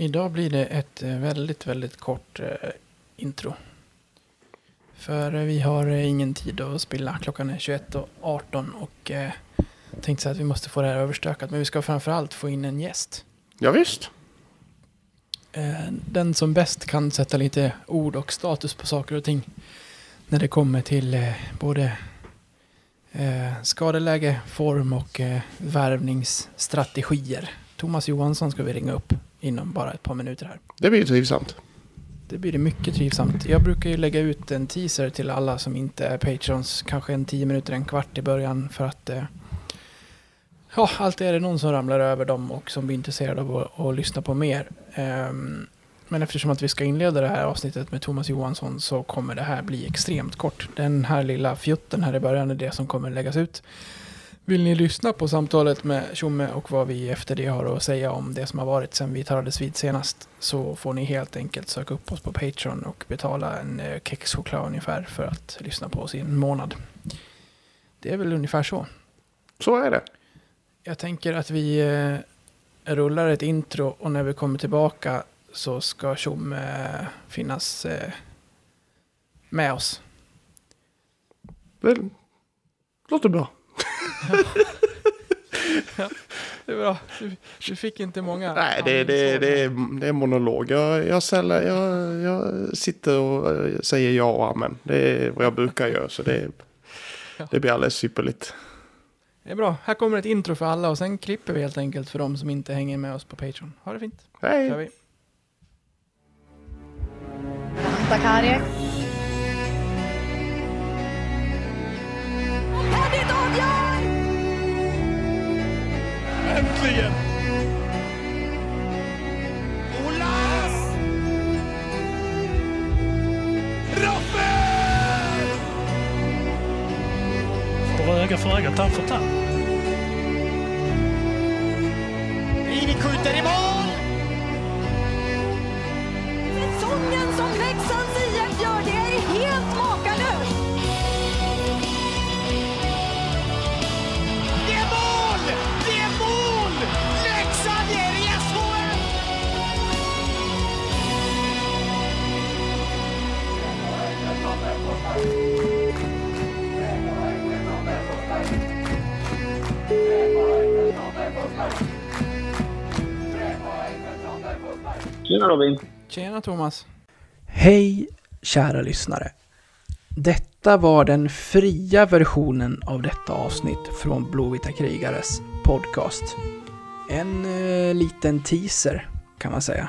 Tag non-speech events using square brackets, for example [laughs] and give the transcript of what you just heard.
Idag blir det ett eh, väldigt, väldigt kort eh, intro. För eh, vi har ingen tid att spilla. Klockan är 21.18 och eh, tänkte så att vi måste få det här överstökat. Men vi ska framförallt få in en gäst. Ja, visst. Den som bäst kan sätta lite ord och status på saker och ting. När det kommer till både skadeläge, form och värvningsstrategier. Thomas Johansson ska vi ringa upp inom bara ett par minuter här. Det blir trivsamt. Det blir det mycket trivsamt. Jag brukar ju lägga ut en teaser till alla som inte är patrons. Kanske en tio minuter, en kvart i början för att eh, Ja, alltid är det någon som ramlar över dem och som blir intresserad av att, att lyssna på mer. Ehm, men eftersom att vi ska inleda det här avsnittet med Thomas Johansson så kommer det här bli extremt kort. Den här lilla fjutten här i början är det som kommer läggas ut. Vill ni lyssna på samtalet med Tjomme och vad vi efter det har att säga om det som har varit sen vi talades vid senast så får ni helt enkelt söka upp oss på Patreon och betala en eh, kexchoklad ungefär för att lyssna på oss i en månad. Det är väl ungefär så. Så är det. Jag tänker att vi eh, rullar ett intro och när vi kommer tillbaka så ska Tjomme eh, finnas med oss. Det låter bra. [laughs] Det är bra. Du, du fick inte många. Nej, det, det, det, är, det är monolog. Jag, jag, sällan, jag, jag sitter och eh, säger ja och amen. Det är vad jag brukar göra. Så det, det blir alldeles ypperligt. Det är bra. Här kommer ett intro för alla och sen klipper vi helt enkelt för de som inte hänger med oss på Patreon. Ha det fint. Kör Hej! vi. Äntligen! Olas! Raffel! Får öga för öga, tand för tand. Ini skjuter i mål! Tjena Robin. Tjena Thomas. Hej kära lyssnare. Detta var den fria versionen av detta avsnitt från Blåvita krigares podcast. En eh, liten teaser kan man säga.